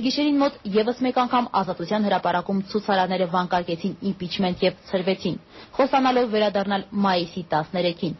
Կեսգիշերին մոտ եւս մեկ անգամ ազատության հրապարակում ցուցարարները վանկարկեցին իմպիչմենտ եւ ցրվեցին, խոսանալով վերադառնալ մայիսի 13-ին։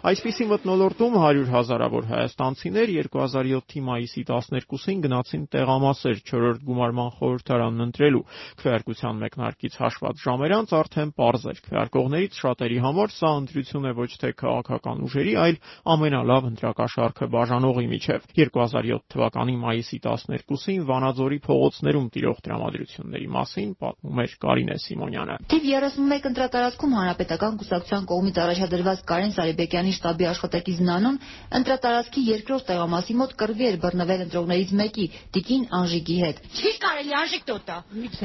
Այսպիսի մթնոլորտում 100 հազարավոր հայաստանցիներ 2007-ի մայիսի 12-ին գնացին տեղամասեր 4-րդ գումարման խորհրդարանն ընտրելու։ Քվեարկության մեկնարկից հաշված ժամեր անց արդեն པարզ էր քվեարկողներից շատերի համար սա ընտրություն է ոչ թե քաղաքական ուժերի, այլ ամենալավ ընտրակաշառքը բաժանողի միջև։ 2007 թվականի մայիսի 12-ին Վանաձորի փողոցներում տիրող տրամադրությունների մասին պատմում էր Կարինե Սիմոնյանը։ Թիվ 31 ընտրատարածքում հանրապետական կուսակցության կողմից առաջադրված Կարեն Սարիբեկյանի շտաբի աշխատակից Նանոն ընտրատարածքի երկրորդ տեղամասի մոտ կռվի էր բռնվել ընտրողներից մեկի՝ Տիկին Անժիկի հետ։ Չի կարելի Անժիկ տոտա։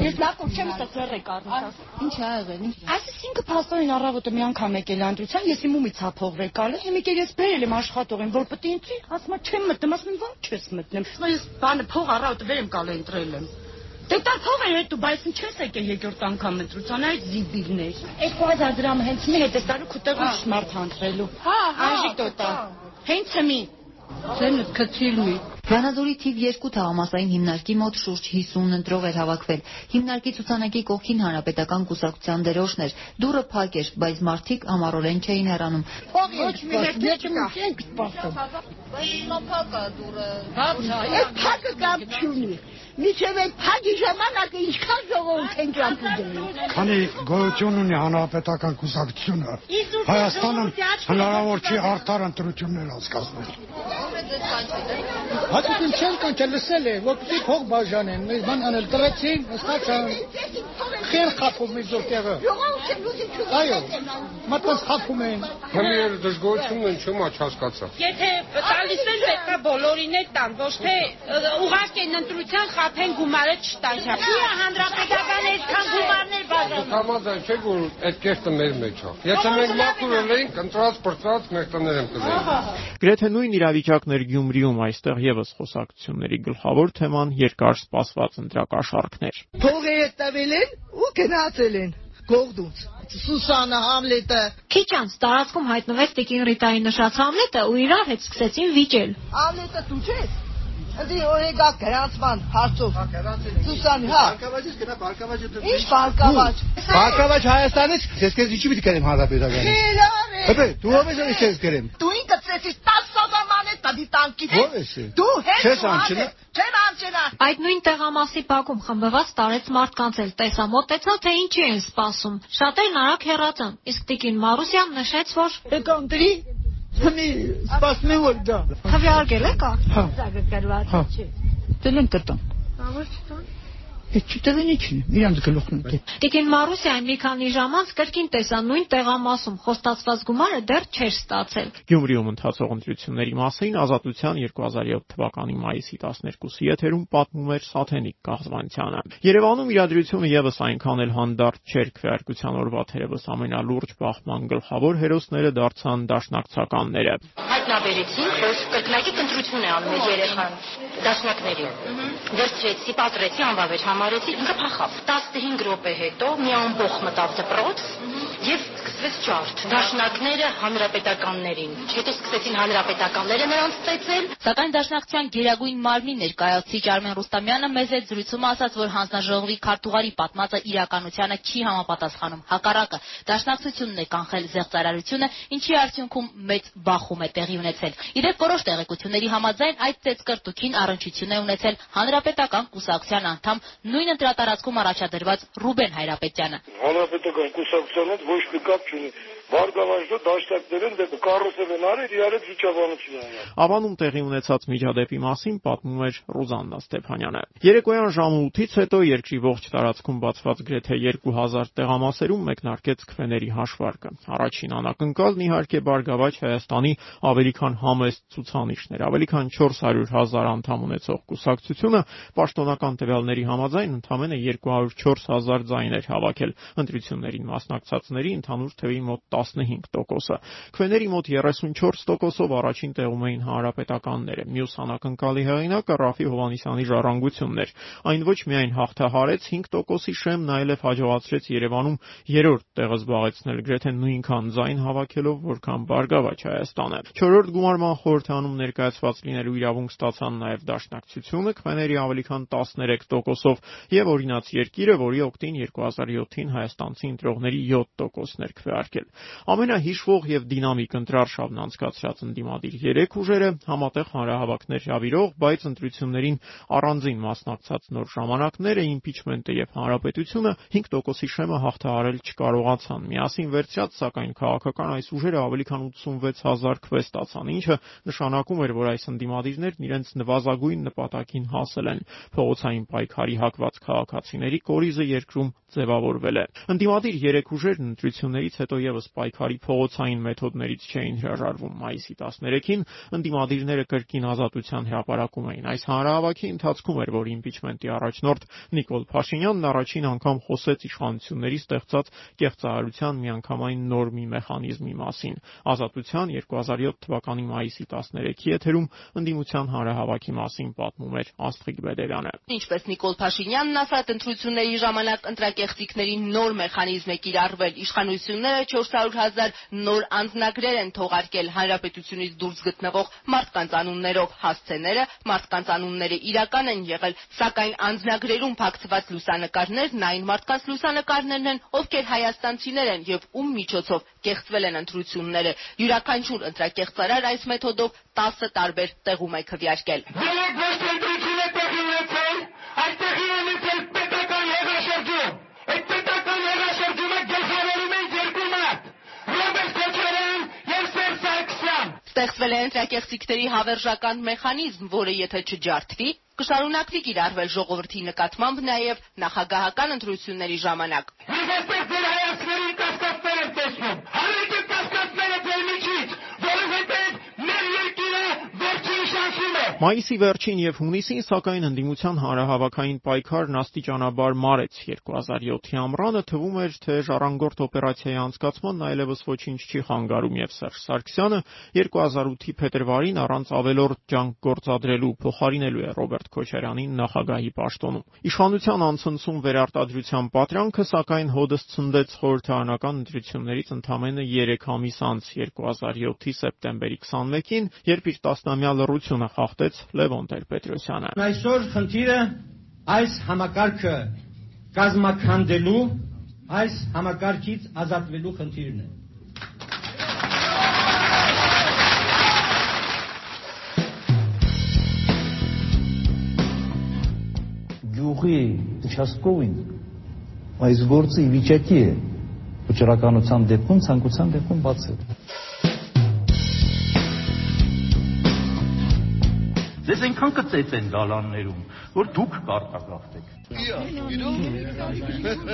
Ես լավ կողմ չեմ ստացել եկարնիկա։ Ինչ ա եղել։ Այսինքն փաստորեն առավոտը մի անգամ եկել անդրության, ես իմ ումից հափողվել կալը, հիմա կեր ես բերել եմ աշխատողին, որ պետք է ընտրի, ասում չեմ մտնում, ասում ո՞նց չես մտնում։ Ես բանը փող առավոտը վերեմ կալը ընտրել եմ։ Դե տար փող է հետո, բայց ինչես եկել երկրորդ անգամ ընտրության այդ զիբիլներ։ 2000 դրամ հենց մի հետ էստարու քուտեղում շմարթ հանտրելու։ Հա, Անժիկ տոտա։ Հենց մի։ Ձենը քցիլմի։ Վանաձորի թիվ 2 թաղամասային հիմնարկի մոտ շուրջ 50 ընտրող էր հավաքվել։ Հիմնարկի ցուցանակի կողքին հանրապետական կուսակցության դերոշն էր։ Դուրը փակ էր, բայց մարդիկ ամառորեն չէին հեռանում։ Ոչ մի հետ չենք սպասում։ Բայց է դուրը։ Այդ փակը կամ չունի։ Միջև այդ փակի ժամանակը ինչքան ժողովուրդ են ճամփու դնում։ Քանի գոյություն ունի հանրապետական կուսակցությունը, Հայաստանում հնարավոր չի արդար ընտրություններ անցկացնել։ Հատուկին չեն կանչել լսել է, որպեսզի փող բաժանեն։ Մեզ բան անել տվեցին, ըստացան։ Խեր խափում իր զորտեղը։ Այո, մատված խափում են։ Հմիեր դժգոհությունն են չում աչ հասկացա։ Եթե տալիս են պետքա բոլորին էլ տան, ոչ թե ուղղակ են ընտրության խափեն գումարը չտան։ Չի հանրապետական այդքան գումարներ բաժանում։ Համաձայն չէ որ այդ կերտը մեր մեջ է։ Եթե մենք մաքուր էինք, ընտրած բրծած մեր տներ եմ կզեինք։ Գրեթե նույն իրավիճակն էր Գյումրիում, այստեղ եւս խոսակցությունների գլխավոր թեման երկար սպասված ընտրակաշառքներ։ Փողը տվել են ու գնացել են գողդուց։ Սուսանը Համլետը Քիչ անց տարածքում հայտնվեց Տիկին Ռիտայի նշած Համլետը ու իրար հետ սկսեցին վիճել։ Համլետը դու չես։ Ընդ օրեգա գրանցման հարցով։ Սուսան, հա։ Բարգավաճից գնա Բարգավաճը Ինչ Բարգավաճ։ Բարգավաճ Հայաստանից ես քեզ ինչի պիտի կերեմ հանրապետական։ Խելար է։ Հետո դու ով ես քեզ կերեմ։ Դու ինքը ծեցիս 10 մանետ տադի տանկի։ Ո՞վ ես։ Դու հետ։ Չես անջնա։ Չեմ անջնա։ Այդ նույն տեղամասի բակում խմբված տարեց մարդկանց էլ տեսա մոտեցա թե ինչի են սպասում։ Շատերն արագ հեռացան, իսկ Տիկին Մարուսյան նշեց, որ Եկա ընտրի։ Հիմի սպասում եմ որ դա։ քվեարկել եք։ Հա։ Զարգացած Հա։ չէ։ Դելեն կտամ։ Ամոչ չտան։ Այդ չտեղին իջնի։ Իրանց գլուխն է։ Տիկին Մարուսյան մի քանի ժամ անց կրկին տեսա նույն տեղամասում խոստացված գումարը դեռ չէր ստացել։ Գյումրիում ընթացող ընտրությունների մասին Ազատության 2007 թվականի մայիսի 12-ի եթերում պատմում էր Սաթենիկ Կաղզվանցյանը։ Երևանում իրադրությունը եւս այնքան էլ հանդարտ չէր քվեարկության օրվա թերևս ամենալուրջ բախման գլխավոր հերոսները դարձան դաշնակցականները։ Հայտնաբերեցինք, որ կրկնակի ընտրություն է անում այդ երեխան դաշնակների։ Վերցրեցի, պատրեցի, անվավեր համարեցի, ինքը փախավ։ 15 րոպե հետո մի ամբողջ մտավ դպրոց եւ սկսվեց ջարդ։ Դաշնակները հանրապետականներին, հետո սկսեցին հանրապետականները նրանց ծեծել։ Սակայն Դաշնակցության գերագույն մարմնի ներկայացուցիչ Արմեն Ռուստամյանը մեզ հետ զրույցում ասաց, որ հանձնաժողովի քարտուղարի պատմածը իրականությանը չի համապատասխանում։ Հակառակը, Դաշնակցությունն է կանխել զեղծարարությունը, ինչի արդյունքում մեծ բախում է տեղի ունեցել։ Իդեպ որոշ տեղեկությունների համաձայն այդ ծեծկրտուքին առնչություն է ունեցել հանրապետական կուսակցության անդամ նույն ընտրատարածքում առաջադրված Ռուբեն Հայրապետյանը։ Հանրապետական կուսակցության հետ ոչ մի կապ չունի։ Վարգավաճը դաշնակներեն դեպ Կարոսև են արել իրար հետ վիճաբանություն անել։ Ավանում տեղի ունեցած միջադեպի մասին պատմում էր Ռուզաննա Ստեփանյանը։ Երեկոյան ժամը 8-ից հետո երկրի ողջ տարածքում բացված գրեթե 2000 տեղամասերում մեկնարկեց քվեների հաշվարկը։ Առաջին անակնկալն իհարկե Բարգավաճ Հայաստանի ավելի քան համեստ ցուցանիշներ, ավելի քան 400 հազար անդամ ունեցող կուսակցությունը պաշտոնական տվյալների համաձայն ընդամենը 204 հազար ձայներ հավաքել։ Ընտրություններին մասնակցածների ընդհանուր թվի մոտ 15%-ը։ Քվեների մոտ 34%-ով առաջին տեղում էին հանրապետականները։ Մյուս անակնկալի հեղինակը Ռաֆի Հովանիսյանի ժառանգությունն էր։ Այն ոչ միայն հաղթահարեց 5%-ի շեմն, այլև հաջողացրեց Երևանում երրորդ տեղը զբաղեցնել, գրեթե նույնքան ձայն հավաքելով, որքան Բարգավաճ Հայաստանը։ 4-րդ գումարման խորհրդանում ներկայացված լինելու իրավունք ստացան նաև Դաշնակցությունը քվեների ավելի քան 13%-ով եւ օրինաց երկիրը, որի օկտին 2007-ին հայաստանցի ընտրողների 7%-ն էր քվեարկել։ Ամենահիշվող եւ դինամիկ ընտրարշավն անցկացրած ընդդիմադիր 3 ուժերը համատեղ հանրահավաքներ հravirող, բայց ընտրություններին առանձին մասնակցած նոր ժամանակները իմպիչմենտը եւ հանրապետությունը 5%-ի շեմը հաղթահարել չկարողացան։ Միասին վերցրած, սակայն քաղաքական այս ուժերը ավելի քան 86000 քվե ստացան, ինչը նշանակում էր, որ այս ընդդիմադիրներն իրենց նվազագույն նպատակին հասել են։ Փողոցային պայքարի հակված քաղաքացիների կորիզը երկրում ձևավորվել է։ Ընդդիմադիր 3 ուժերն ընտրություններից հետո եւս պայքարի փողոցային մեթոդներից չէին հրաժարվում։ Մայիսի 13-ին ընդդիմադիրները կրկին ազատության հրապարակում էին։ Այս հանրահավաքի ընթացքում էր, որ իմպիչմենտի առաջնորդ Նիկոլ Փաշինյանն առաջին անգամ խոսեց իշխանությունների ստեղծած կեղծարարության միանգամայն նոր մի մեխանիզմի մասին։ Ազատության 2007 թվականի մայիսի 13-ի եթերում ընդդիմության հանրահավաքի մասին պատմում էր Աստղիկ Բեդերյանը։ Ինչպես Նիկոլ Փաշինյանն ասաց, ընտրությունների ժամանակ ընտրակեղծիքների նոր մեխանիզմ է կիրառվել։ Իշխանությունները 400 հազար նոր անձնագրեր են թողարկել հանրապետությունից դուրս գտնվող մարդկանց անուններով հասցեները, մարդկանց անունները իրական են եղել, սակայն անձնագրերում փակցված լուսանկարներն այն մարդկանց լուսանկարներն են, ովքեր հայաստանցիներ են եւ ում միջոցով կեղծվել են ընտրությունները։ Յուրաքանչյուր ընտրակեղծարար այս մեթոդով 10 տարբեր տեղում է քվեարկել։ Ստեղծվել է ընտրակեղծիքների հավերժական մեխանիզմ, որը եթե չջարդվի, կշարունակվի կիրառվել ժողովրդի նկատմամբ նաև նախագահական ընտրությունների ժամանակ։ Մայիսի վերջին եւ հունիսին, սակայն ընդդիմության հանրահավաքային պայքարն աստիճանաբար մարեց. 2007-ի ամռանը թվում էր, թե ժառանգորդ օպերացիայի անցկացման այլևս ոչինչ չի խանգարում եւ Սերժ Սարգսյանը 2008-ի փետրվարին առանց ավելորդ ջանք գործադրելու փոխարինելու է Ռոբերտ Քոչարյանին նախագահի պաշտոնում։ Իշխանության անցնցում վերարտադրության պատրանքը սակայն հոդս ցնդեց խորհրդարանական ընտրություններից ընդամենը 3 ամիս անց 2007-ի սեպտեմբերի 21-ին, երբ իր տասնամյա լռությունը հաստատեց Լևոն Տեր-Պետրոսյանը։ Այսօր խնդիրը այս համակարգը կազմականդելու, այս համակարգից ազատվելու խնդիրն է։ Գյուղի Տշասկովին այս գործը ի վիճակի է վճռականության դեպքում, ցանկության դեպքում բացել։ Ձեզ այնքան կծեծեն դալաններում, որ դուք կարտագաղթեք։ Իա, իրո՞ք։